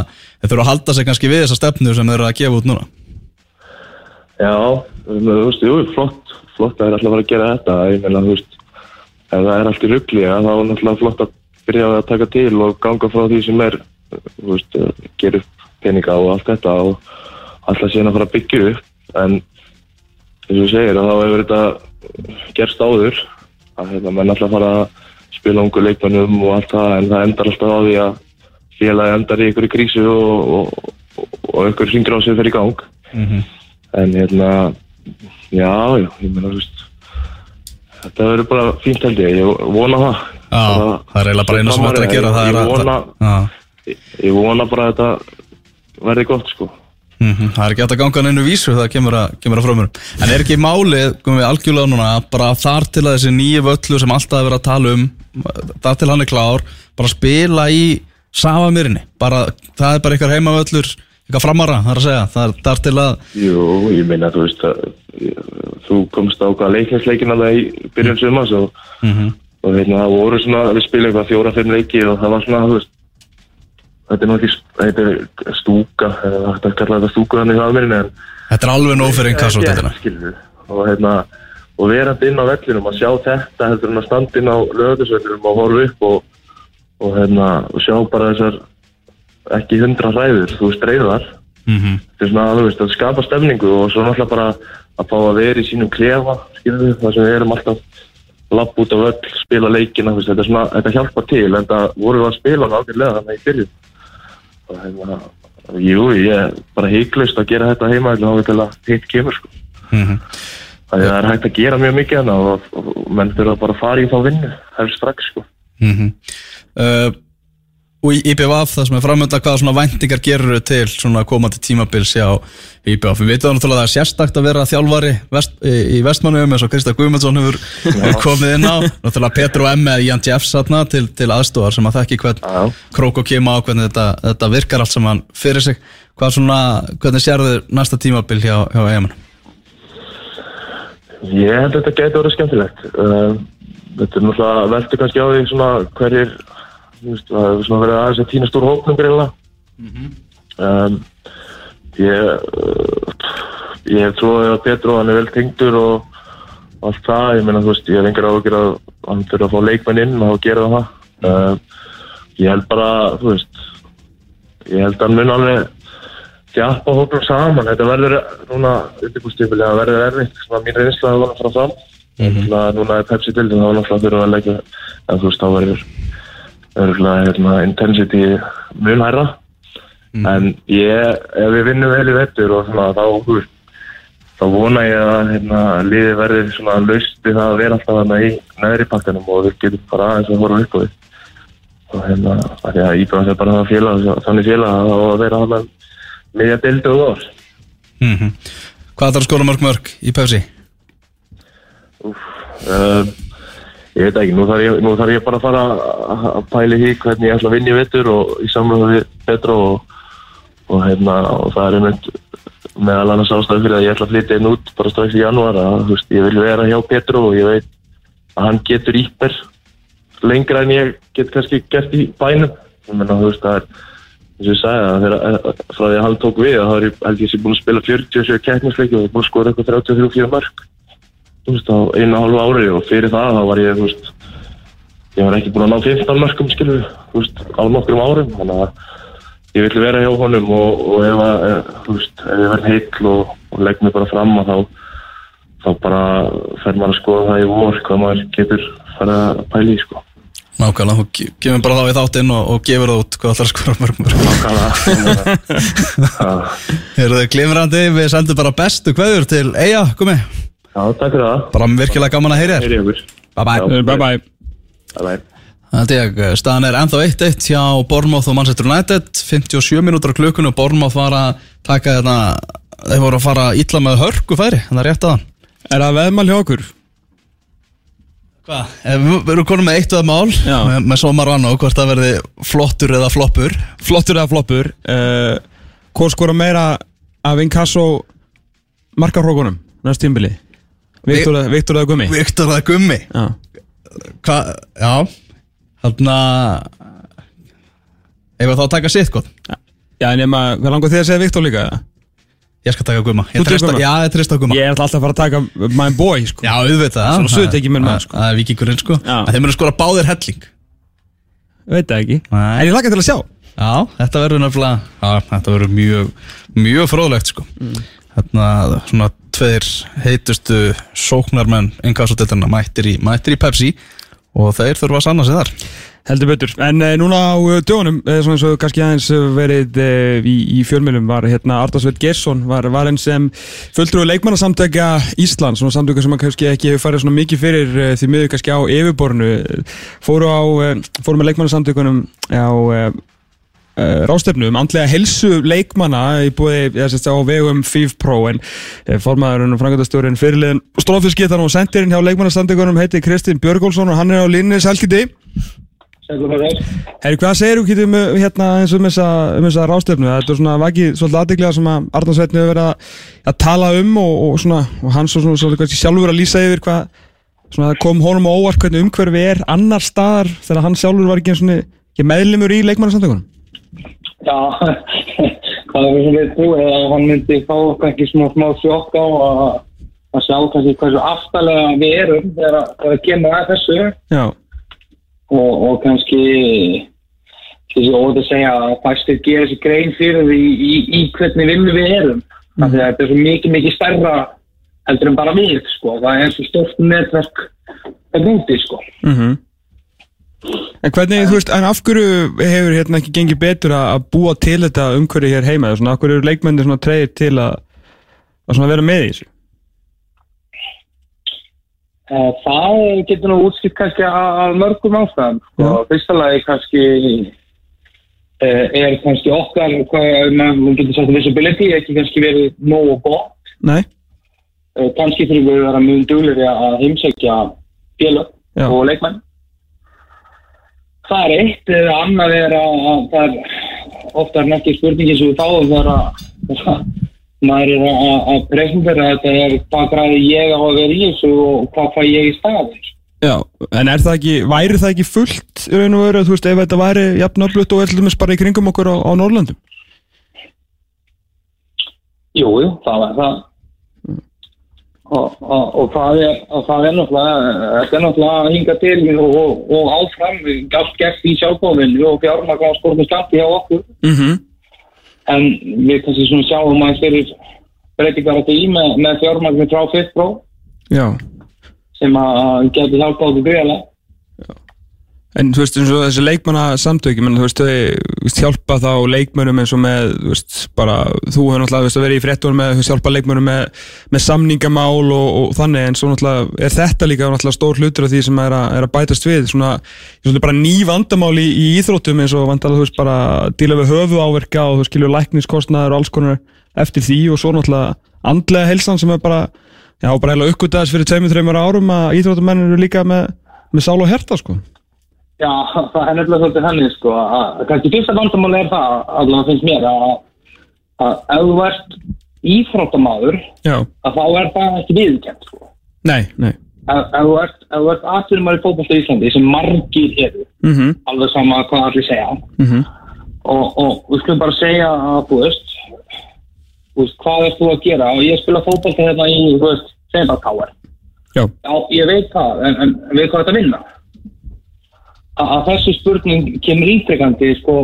Speaker 1: þeir þurfa að halda sig kannski við þessa stefnu sem þeir eru að gefa út núna.
Speaker 3: Já, þú veist, jú, flott flott að er alltaf að fara að gera þetta. Ég meina, þú veist, ef það er allt í ruggli þá er náttúrulega flott að byrja að taka til og ganga frá því sem er veist, gera upp peninga og allt þetta og alltaf síðan að fara að byggja upp. En eins og segir að þá hefur þetta gerst áður að hérna, menn alltaf fara að spila ungu leikmannum og allt það en það endar alltaf á því að félagi endar í einhverju krísu og, og, og, og einhver hringur á sig fyrir í gang. En hérna já, já, ég meina þetta verður bara fínt held ég, ég vona það.
Speaker 1: Já, það er eiginlega bara eina sem er að gera það
Speaker 3: ég
Speaker 1: að
Speaker 3: vona,
Speaker 1: Já,
Speaker 3: ég, vona bara að þetta verði gott sko.
Speaker 1: Mhm, Það er ekki hægt að ganga neinu vísu það kemur að, kemur að frömmurum En er ekki málið, komum við algjörlega núna bara þar til að þessi nýju völlu sem alltaf er verið að tala um þar til hann er klár, bara spila í Safamýrinni, bara það er bara eitthvað heimavöllur, eitthvað framara það er að segja, það er þar til að
Speaker 3: Jú, ég meina, þú veist að þú komst á hvað leikninsleikin alveg í byrjun sumans og, og hérna, það voru svona, við spilum eitthvað fjóra-fimm leiki og það var svona, þú veist þetta er náttúrulega þetta er stúka, þetta er kallað þetta stúka þannig það mér
Speaker 1: þetta er alveg
Speaker 3: skilur við. og hérna og verandi inn á vellinum að sjá þetta heldur en að standa inn á lögðusvellinum og horfa upp og, og hérna og sjá bara þessar ekki hundra hræður, þú veist, reyðar
Speaker 1: Mhm.
Speaker 3: þetta er svona, þú veist, að skapa stemningu og svo náttúrulega bara að fá að vera í sínum klefa, skilur við, það sem við erum alltaf lapp út á völl, spila leikina, þetta, svona, þetta hjálpar til, en það vorum við að spila hann ákveðlega þannig í byrjun og hérna, jú, ég er bara heiklust að gera þetta heima þá til að hitt kemur, sko.
Speaker 1: Mhm.
Speaker 3: Það er hægt að gera mjög mikið og, og, og menn þurfa bara að fara í þá vinnu, helst strax, sko.
Speaker 1: Mm uh, Og í IBVF, það sem er framönda hvaða svona væntingar gerur til svona komandi tímabils hjá IBVF Við veitum náttúrulega að það er sérstakt að vera þjálfari vest, í, vestmannum eins og Krista Guðmundsson hefur [LAUGHS] komið inn á Náttúrulega Petru M. eða Jan Jeffs til, til aðstofar sem að þekki hvern
Speaker 3: Já.
Speaker 1: krók og kema á hvernig þetta, þetta virkar allt saman fyrir sig Hvað svona, hvernig sérður næsta tímabil hjá, hjá EM?
Speaker 3: Ég held að þetta geti verið skemmtilegt uh, Þetta er náttúrulega veldur kannski á því svona hverjir veist, það er svona verið aðeins að týna stór hóknum greinlega um, Ég uh, ég hef trúið að Petru hann er vel tengdur og allt það, ég meina þú veist, ég hef engar áhugir að hann fyrir að fá leikmenn inn og gera það. Um, Ég held bara, þú veist ég held að hann mun alveg þjappa hóknum saman, þetta verður núna undirbúrstífili, það verður erfitt. Svona mín reynsla að vona frá fram. Mm -hmm. núna er Pepsi til þá er náttúrulega þurfa að leggja en þú veist, þá verður verður hérna, intensity mun hærra. En ég, ef við vinnum vel í vettur og svona, þá, veist þá vona ég að hérna, liði verður svona laust við það að vera alltaf þarna í neðri pakkanum og við getum bara aðeins að horfa upp á því og hérna, af því að Íbjörn er bara það félag, þannig félag að það að vera hann miðja dildu og ár
Speaker 1: Mm Hvað þarf að skora mörg mörg í Pepsi?
Speaker 3: uh, ég veit ekki, nú þarf ég, nú þarf ég bara að fara að- að pæli því hvernig ég ætla að vinna í vettur og í samræðu við Petra og, og hérna, og það er einmitt meðal annars ástæðu fyrir að ég ætla að flytja inn út bara strax í janúar að veist, ég vil vera hjá Petru og ég veit að hann getur íper lengra en ég get kannski gert í bænum. Ég menna veist það er eins og ég sagði að þegar frá því að hann tók við þá er ég held ég sé búin að spila 47 keppnisleiki og búin að skora eitthvað 33-4 mörg þú veist á einu hálfu ári og fyrir það þá var ég þú veist ég var ekki búin að ná 15 mörgum skilur þú veist á nokkrum árum. Þannig að ég vil vera hjá honum og, og ef að eh, þú veist ef ég verð heill og, og legg mig bara fram og þá þá bara fer maður að skoða það í vor hvað maður getur fara að pæla í sko.
Speaker 1: Nákvæmlega, þú ge- gefur bara þá í þáttinn og, og gefur það út hvað að skora mörg mörg
Speaker 3: Nákvæmlega [LAUGHS]
Speaker 1: Eru þau glimrandi, við sendum bara bestu kveður til Eija, komi
Speaker 3: Já, takk fyrir það
Speaker 1: Bara virkilega gaman að heyri þér Bye bye
Speaker 3: Já.
Speaker 2: Bye bye
Speaker 3: Bye bye
Speaker 1: Það er ég, staðan er ennþá 1-1 hjá Bournemouth og Manchester United 57 mínútur á klukkunu og Bournemouth var að taka þetta þeir voru að fara illa með hörku færi þannig að rétta það
Speaker 2: Er það veðmál hjá okkur?
Speaker 1: Hvað? Við erum konum með eitt og það mál
Speaker 2: Já.
Speaker 1: með, með svo Marano, hvort það verði flottur eða floppur
Speaker 2: Flottur eða floppur uh, Hvor skora meira af inkasso markarhrókunum næst tímbili? Viktor, eða Gummi?
Speaker 1: Viktor eða Gummi Hvað? Já Þannig að Ef þá að taka sitt gott
Speaker 2: Já, nema, hvað langar þið að segja Viktor líka?
Speaker 1: Ég skal taka Gumma Ég já, ég treysta Gumma
Speaker 2: Ég er alltaf að fara að taka my boy, sko
Speaker 1: Já, auðvitað
Speaker 2: Svona suð tekið mér með,
Speaker 1: það-
Speaker 2: sko.
Speaker 1: Það er vikingurinn sko. En þeir munu skora báðir helling
Speaker 2: Veit það ekki
Speaker 1: Nei.
Speaker 2: En ég laka til að sjá
Speaker 1: Já, þetta verður Já, þetta verður mjög, mjög fróðlegt sko
Speaker 2: Mm.
Speaker 1: Þarna, svona tveir heitustu sóknarmenn innkassoteltarna mættir mættir í Pepsi og þeir þurfa að sanna sig þar.
Speaker 2: Heldur betur, en e, núna á uh, dögunum, e, svona eins og kannski aðeins eh, verið e, í, í fjölmjölum var hérna Ardarsveit Gersson var, var einn sem fulltrúi leikmannasamtökja Íslands, svona samtökja sem kannski ekki hefur farið svona mikið fyrir því miður kannski á yfirborinu, fóru á, fóru með leikmannasamtökunum á rástefnu um andlega helsu leikmanna í búið, sést á vegum FIF Pro en uh, formaðurinn og frangatastjórin fyrirliðin strófiskittan og sendirinn hjá leikmannastandingunum heiti Kristinn Björgólfsson og hann er á línni Sælgiti Herri, hvað segir þú um hérna eins og um þessa, um þessa rástefnu? Þetta er svona vakið svolítið aðdeglega sem að Arnarsveitni hefur verið að, að tala um og, og svona, og hann svo svona, sjálfur að lýsa yfir hvað svona það kom honum á óvart hvernig umhverfi er annar staðar þegar hann sjálfur var ekki, ekki meðlimur í leikmannarsamtökunum?
Speaker 4: Já, [LAUGHS] hvað er það við trúið að hann myndi fá kannski smá, smá sjokk á að, að sjá kannski hversu aftalega við erum þegar það kemur að þessu og, og kannski þessi óður að segja að fæstir gera þessi grein fyrir því í, í, í hvernig vinnu við erum mm. því að þetta er svo mikið mikið stærra heldur en bara við sko. það er svo stort netverk að núti sko.
Speaker 2: mhm En hvernig, þú veist, en af hverju hefur hérna ekki gengið betur að búa til þetta umhverfi hér heima? Svona, af hverju eru leikmenni svona treyðir til að, að svona vera með í þessu?
Speaker 4: Eh, Það getur nú útskipt kannski að mörgum ástæðum sko.
Speaker 2: Já.
Speaker 4: fyrsta lagi kannski eh, er kannski okkar hvað maður getur sagt visibility ekki kannski verið nógu gott
Speaker 2: Nei?
Speaker 4: Eh, kannski þurfum við að vera mjög duglir að heimsækja félög
Speaker 2: Já.
Speaker 4: og leikmenn það er eitt eða annað er að, að það er oftar en ekki spurningin sem við fáum þegar að maður er að, að- að presentera þetta er hvað græði ég á að vera í þessu og hvað fæ ég í staðins
Speaker 2: Já, en er það ekki, væri það ekki fullt raun og veru, þú veist, ef þetta væri jafn öflutt og eitthvað bara í kringum okkur á, á Norrlandum?
Speaker 4: Jú, jú, það var það og, og, og það er það er náttúrulega að hinga til og, og, og áfram galt gert í sjálfbóðinu og fjármagn á skortum skatti hjá okkur
Speaker 2: Mhm.
Speaker 4: en við kannski svona sjáum að fyrir breytingar þetta í með, með frá Fitbro
Speaker 2: Já.
Speaker 4: sem að getur hjálpað okkur greiðlega
Speaker 2: En þú veist, þessi leikmanna samtöki, menn, þú veist, þau veist, hjálpa þá leikmönnum eins og með, þú veist, bara, þú hefur náttúrulega, veist, vera í fréttunum með, þú veist, hjálpa leikmönnum með, með samningamál og, og þannig, en svo náttúrulega er þetta líka náttúrulega stór hlutur af því sem er að, er að bætast við, svona, svona bara ný vandamál í, í íþróttum eins og vandalega, þú veist, bara díla við höfu áverka og þú skilur lækniskostnaður og alls konar eftir því og svo náttúrulega andlega helsan sem er bara, já, bara
Speaker 4: Já, [LAUGHS] það er nefnilega svolítið henni sko að kannski fyrsta vandamáli er það allavega finnst mér að, ef þú ert íþróttamaður
Speaker 2: Já.
Speaker 4: að þá er það ekki viðkjönd sko.
Speaker 2: Nei, nei.
Speaker 4: ef, þú ert, ert í fótbolta í Íslandi sem margir eru
Speaker 2: Mm -hmm.
Speaker 4: alveg sama hvað allir segja
Speaker 2: Mhm.
Speaker 4: og, og við skulum bara segja að þú veist, þú veist hvað ert þú að gera og ég spila fótbolta hérna í þú veist, segjum bara káar
Speaker 2: Já.
Speaker 4: Já, ég veit það, en, en veit hvað þetta vinna að, þessu spurning kemur ítrekkandi sko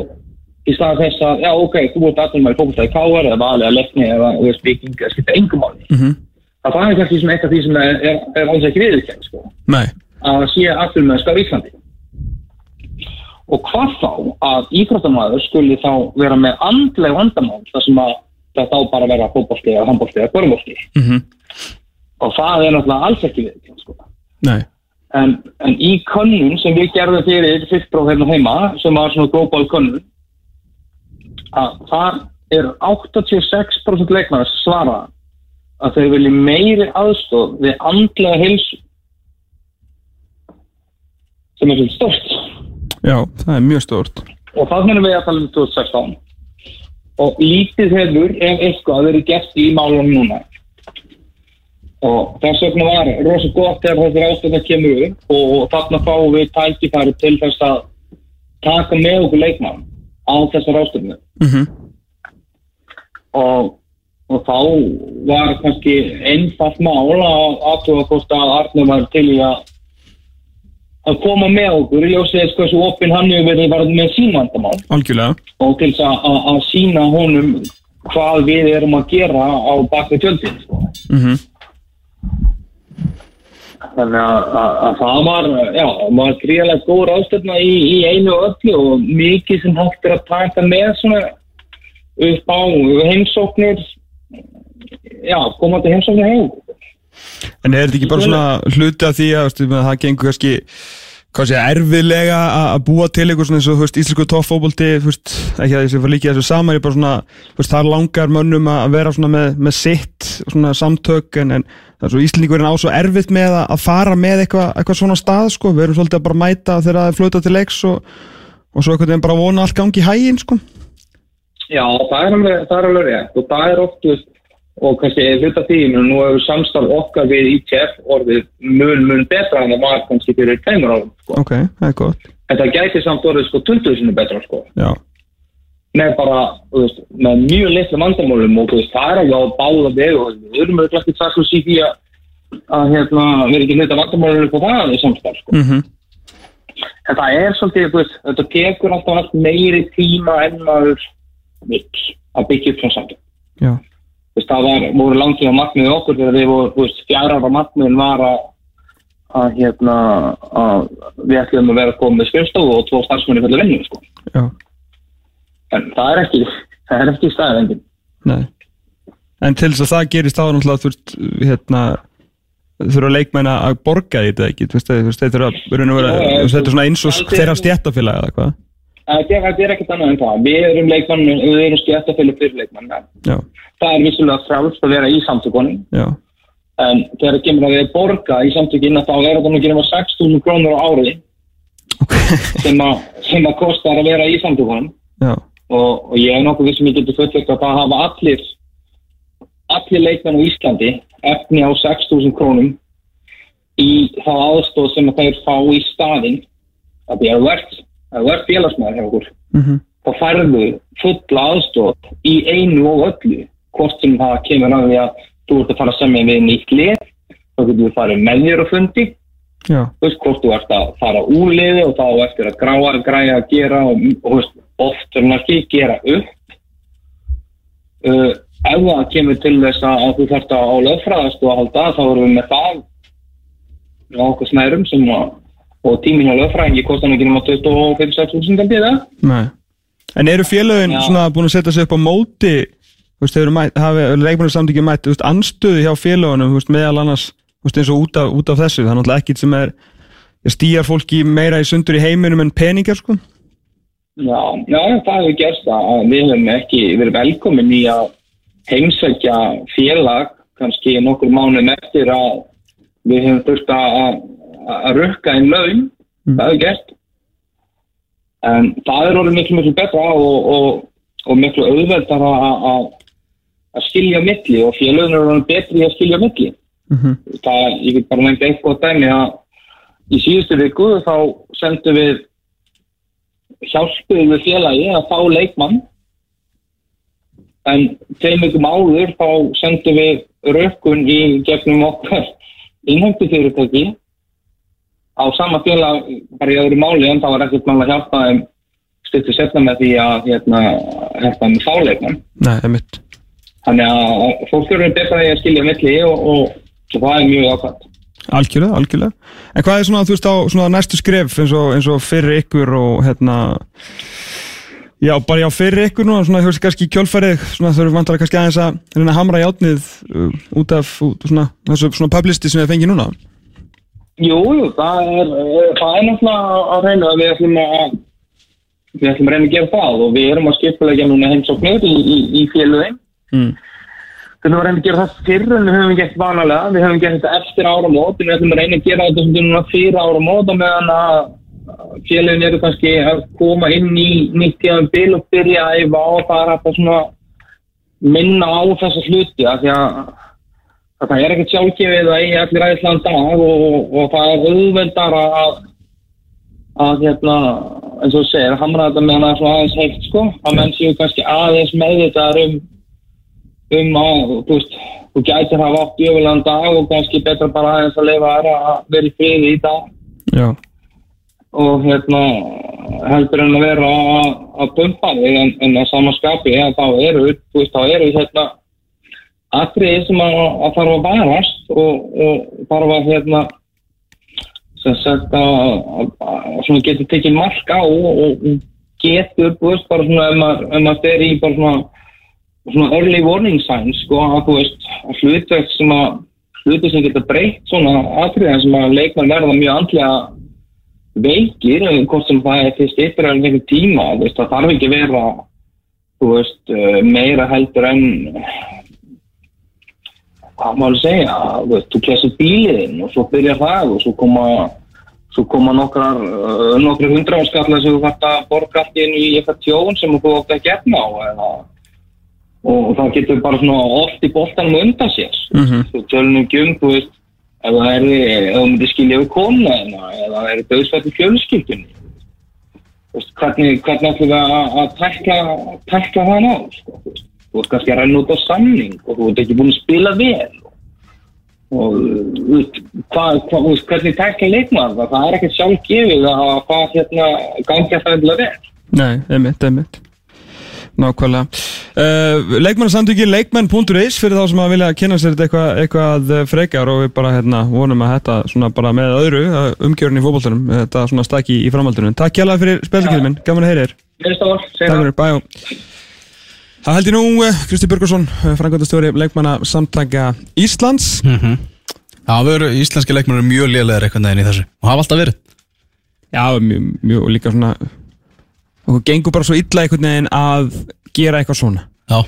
Speaker 4: í staðan þess að, já ok, þú ert í fótbolta í káar eða valið að leikni eða viking, það skipta engum máli
Speaker 2: Mhm.
Speaker 4: að það er kannski svona eitt af því sem er, er, er alls ekki viðurkennt sko
Speaker 2: Nei.
Speaker 4: að sé atvinnumennska á Íslandi og hvað þá að íþróttamæður skuli þá vera með andleg vandamál þar sem að þetta á bara vera fótbolti eða handbolti eða börnbolti
Speaker 2: Mhm.
Speaker 4: og það er náttúrulega alls ekki við sko.
Speaker 2: Nei.
Speaker 4: En, en í könnun sem við gerðum fyrir fyrstbróð hérna heima sem var svona global könnun að þar er 86% leikmann sem svara að þau vilji meiri aðstof við andlega heilsu. Sem er svolítið stort
Speaker 2: Já, það er mjög stórt.
Speaker 4: og það finnum við að tala um 2016 og lítið hefur ef eitthvað verið gert í málunum núna og þess vegna var rosa gott þegar þessi ástöða kemur upp og þarna fáum við tækifæri til þess að taka með okkur leikmann á þessar ástöðinu
Speaker 2: Mhm.
Speaker 4: og, og þá var kannski einfalt mál að aðtuga hvort að Arne var til í að að koma með okkur í ljósið þess hversu opinn hann hefur verið var með sín vandamál
Speaker 2: Algjörlega.
Speaker 4: og til þess að, að, að sína honum hvað við erum að gera á baka tjöldin sko.
Speaker 2: Mhm.
Speaker 4: Þannig að, að, að það var já, var gríðarlega góð ráðstöfna í, í einu öllu og mikið sem hægt er að taka með svona upp á heimsóknir já, komandi heimsóknir heim.
Speaker 2: En er þetta ekki bara svona hluti af því að, að það gengur kannski sé, erfiðlega að búa til eitthvað svona eins og, veist, íslensku veist, ekki að þessi var líkið þessu saman, bara svona, veist, þar langar mönnum að vera svona með, með sitt, svona samtök, en, en það er svo íslendingurinn á svo erfitt með að, að fara með eitthvað, eitthvað svona stað, sko, við erum svolítið að bara mæta þegar það er flöta til leiks og, og svo eitthvað bara vona allt gangi í hæginn, sko.
Speaker 4: Já, það er alveg, það er alveg rétt og það er oft, og kannski hluta menn nú hefur samstarf okkar við ITF orðið mun, mun betra en það var kannski fyrir tveimur árum, sko.
Speaker 2: Ok, það er gott.
Speaker 4: En það gæti samt orðið sko 20 sinni betra, sko.
Speaker 2: Já,
Speaker 4: Með bara, þú veist, með mjög litlu vandamálum og þú veist, það er alveg á báða vegu og við erum auðvitað ekki það svo sík í að, að hérna, við erum ekki hluta vandamálum upp á það í samstarf, sko.
Speaker 2: mhm,
Speaker 4: En það er svolítið, þú veist, þetta tekur alltaf allt meiri tíma en maður vill að byggja upp svona samtönd.
Speaker 2: já,
Speaker 4: Þú veist, það var, voru langtíma markmiðið okkur þegar við voru, þú veist, fjara ára markmiðin var að, að hérna, að við ætlum að vera komið með skrifstofu og tvo starfsmunni fyrir vinnu, sko.
Speaker 2: já,
Speaker 4: En það er ekki, það er ekki staðið
Speaker 2: nei. En til þess að það gerist þá náttúrulega, veist, hérna, þurfa leikmenn að borga því þetta ekki, þetta er svona eins og
Speaker 4: það
Speaker 2: þeirra stjættafélag eða hvað?
Speaker 4: Það er, það er ekkert annað en það. Við erum leikmann, við erum skjættafélag fyrir leikmann. Það er vissulega frálst að vera í samtökunum. En þegar það kemur að við borga í samtökinn þá er ekki nema 6.000 krónur á ári sem að kostar að vera í samtökunum. Og, og ég er nokkuð vissum ég geti fullveikt að það hafa allir allir leikmenn á Íslandi efni á 6.000 krónum í þá aðstóð sem að þeir fá í staðinn. Að því að þú ert, að þú ert félagsmaður hjá okkur
Speaker 2: mhm,
Speaker 4: þá færðu fulla aðstóð í einu og öllu. Hvort sem það kemur að því að þú ert að fara semja við nýtt lið þá getur við farið með þér og fundi.
Speaker 2: Já,
Speaker 4: þú hvort þú ert að fara úr liði og þá eftir að gráa, græja gera og, og þú veist, oft er ekki gera upp uh, ef það kemur til þess að, þú þarft að á lögfræðast og að halda þá erum við með það á okkur snærum sem að og tíminn á lögfræðingi kostar ekki nema 25.000 að bíða
Speaker 2: nei. En eru félögin
Speaker 4: Já.
Speaker 2: svona búin að setja sig upp á móti, hefur leikmennu samtíki mætt, anstöðu hjá veist, meðal annars, veist, eins og út af, út af þessu, það er náttúrulega ekkit sem er, stýjar fólki meira í sundur í heiminum en peningar, sko?
Speaker 4: Já, já, það hefur gerst að við höfum ekki verið velkomin í að heimsækja félag kannski nokkur mánuðum eftir að við höfum þurft að, að- rukka einn laun, það hefur gerst. En það er orðið miklu, miklu betra og, og, og miklu auðveldar að, skilja milli og félagin er orðið betri að skilja milli.
Speaker 2: Mhm,
Speaker 4: Það, ég get bara nefnt eitthvað dæmi að í síðustu viku þá sendum við hjálpuðum við félagi að fá leikmann. En tveim vikum áður þá sendum við rökkun í gegnum okkar innhæmtu fyrirtæki á sama félag bara í öðru máli en það var ekkert mál að hjálpa þeim stuttu setna með því að hérna, þeim með fáleikmann
Speaker 2: Nei, það er mitt.
Speaker 4: þannig að fólk eru betra í að skilja á milli og, og, og það er mjög ákvæmt
Speaker 2: Algjörlega, algjörlega. En hvað er svona, þú veist, á svona næstu skref eins og, eins og fyrir ykkur og hérna, já, bara já, fyrir ykkur núna, svona, þú veist, kannski í kjölfærið, svona, þau eru vantar kannski aðeins að reyna að hamra játnið uh, út af, út, svona, þessu svona publicity sem við fengið núna.
Speaker 4: Jú, jú, það er, eh, það er náttúrulega að reyna að við ætlum að við ætlum að reyna að gera það og við erum að skipulegja núna heimsóknir í, í, í félögin.
Speaker 2: Mm.
Speaker 4: Við að reyna að gera það fyrr en við höfum gert vanalega. Við höfum gert þetta eftir áramót en við að reyna að gera þetta svona núna fyrir áramót og meðan að félögin eru kannski að koma inn í nýtt tíðan bil og byrja að æfa og það er hægt að svona minna á þessa hluti af því að að það er ekkert sjálfgefið að eigi allir æðislegan dag og, og það er auðveldar að að hérna, eins og segir, hamra þetta með hana svona aðeins heilt sko, að menn séu kannski aðeins meðvitaðar um um að, þú veist, þú gætir hafa átt jöfulegan dag og kannski betra bara aðeins að leifa þær að vera í friði í dag.
Speaker 2: Já,
Speaker 4: og hérna heldur en að vera að, að pumpa þig en, en að sama skapi ja, þá eru, þú veist, þá eru hérna atriði sem að, að þarf að varast og, og þarf að hérna sem sagt að, svona getur tekið mark á og, og getur, þú veist, bara svona ef maður, ef maður fer í bara svona svona early warning signs sko að þú veist að hlutverk sem að hluti sem getur breytt svona atriðin sem að leikmenn verða mjög andlega veikir, en hvort sem það er til stýttir en einhvern tíma, veist, það þarf ekki vera, veist, uh, meira heldur en, hvað maður að segja, veist, þú klæsir bíliðinn og svo byrjar það og svo koma, svo koma nokkrar, uh, nokkrar hundra áskallar sem þú þarft að borga allt einu í eitthvað tjón sem þú átt að gefna á eða, og þá getur bara svona oft í boltanum undan sér.
Speaker 2: Mhm.
Speaker 4: þú tölunum um, þú veist ef það er, ef þú myndir skilja við konuna eða ef það er döðsvætt í fjölskyldunni. Hvernig, hvernig ætlum við að, að tækla, tækla það ná sko, þú veist. kannski að renna út á samning og þú ert ekki búin að spila vel. Og þú veist, hvernig tækla leikmann það, það er ekkert sjálf gefið að hvað hérna gangi að það er vel.
Speaker 2: Nei, einmitt, einmitt Nákvæmlega. Uh, Leikmannasamtöki leikmenn.is fyrir þá sem að vilja kynna sér þetta eitthvað, eitthvað eh, frekar og við bara hérna, vonum að þetta svona bara með öðru uh, umgjörun í fótboltunum þetta svona stakki í framhaldunum Takk hjálpa fyrir spiltakilin minn, gaman að heyra þér. Takk
Speaker 4: það.
Speaker 2: fyrir, bæjó Það held ég nú Kristi Björgursson, uh, frangöndastjóri leikmannasamtaka Íslands.
Speaker 1: Já, við erum íslenski leikmenn eru mjög lélegar einhvern veginn í þessu og hafa alltaf verið.
Speaker 2: Já, mjög, líka svona okkur gengur bara svo illa einhvern veginn að gera eitthvað svona.
Speaker 1: Já,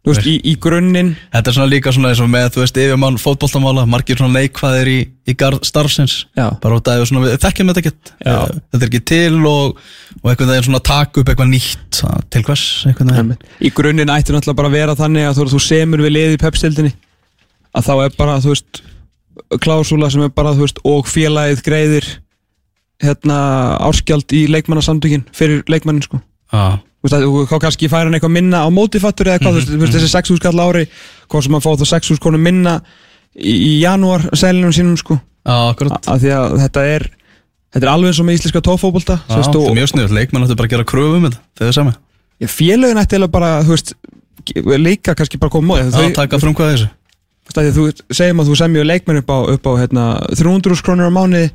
Speaker 2: Þú veist, í, í grunninn.
Speaker 1: Þetta er svona líka svona eins og með, þú veist, yfirmann fótboltamála margir svona neikvæðir í, í garð starfsins.
Speaker 2: Já.
Speaker 1: bara út af svona, við þekkjum þetta ekkert. Eh, þetta er ekki til og, og einhvern veginn svona taka upp eitthvað nýtt. Það- til hvers, einhvern veginn?
Speaker 2: Í grunninn ætti náttúrulega bara að vera þannig að þú, þú semur við liði í pepstildinni að þá er bara, þú veist klásúla sem er bara, þú veist, og félagið greiðir hérna áskjald í leikmannasamtökin fyrir leikmannin, sko. Þú veist, að þú þá kannski færa hann eitthvað minna á mótifattur eða hvað, þú veist, þú veist, þessi 6.000 skall ári hvað sem að fá þá 6.000 konum minna í, í janúar selinum sínum, sko.
Speaker 1: Akkurat.
Speaker 2: Af því að þetta er þetta er alveg eins og með íslenska tófóbolta
Speaker 1: Já, þetta er mjög sniður, leikmenn ættu bara að gera kröfu um þetta þegar það er sami
Speaker 2: félögin ætti eiginlega bara, þú veist líka kannski bara koma móð
Speaker 1: Já, taka frum hvað þessu.
Speaker 2: Þú segjum að þú semjur leikmenn upp á, upp á hérna, 300 krónur á mánuði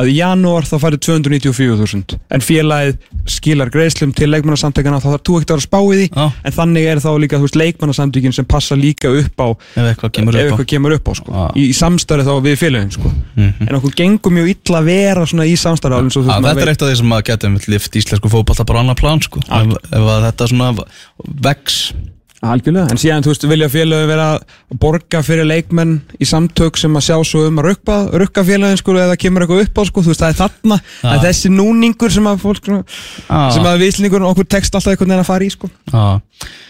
Speaker 2: að í janúar þá færðu 294.000 en félagið skilar greiðslum til leikmannasamtökana þá þarf þú ekkert að vera að spá í
Speaker 1: Já.
Speaker 2: en þannig er þá líka veist leikmannasamtökin sem passa líka upp á
Speaker 1: ef eitthvað kemur
Speaker 2: ef
Speaker 1: upp á
Speaker 2: kemur upp á sko.
Speaker 1: Já.
Speaker 2: í, í samstarfi þá við félagin sko.
Speaker 1: Mhm.
Speaker 2: en okkur gengur mjög illa að vera í samstarfi alveg maður
Speaker 1: þetta er eitt af því sem að getum lift íslensku fótballta bara á annar plan sko. ef, ef þetta vex
Speaker 2: Algjörlega, en síðan, þú veist, vilja félögum vera að borga fyrir leikmenn í samtök sem að sjá svo um að rukka, rukka félögin, sko, eða kemur eitthvað upp á, sko, þú veist, það er þarna, það er þessi núningur sem að fólk,
Speaker 1: Já.
Speaker 2: sem að viðslingur okkur tekst alltaf einhvern veginn að fara í, sko.
Speaker 1: Já.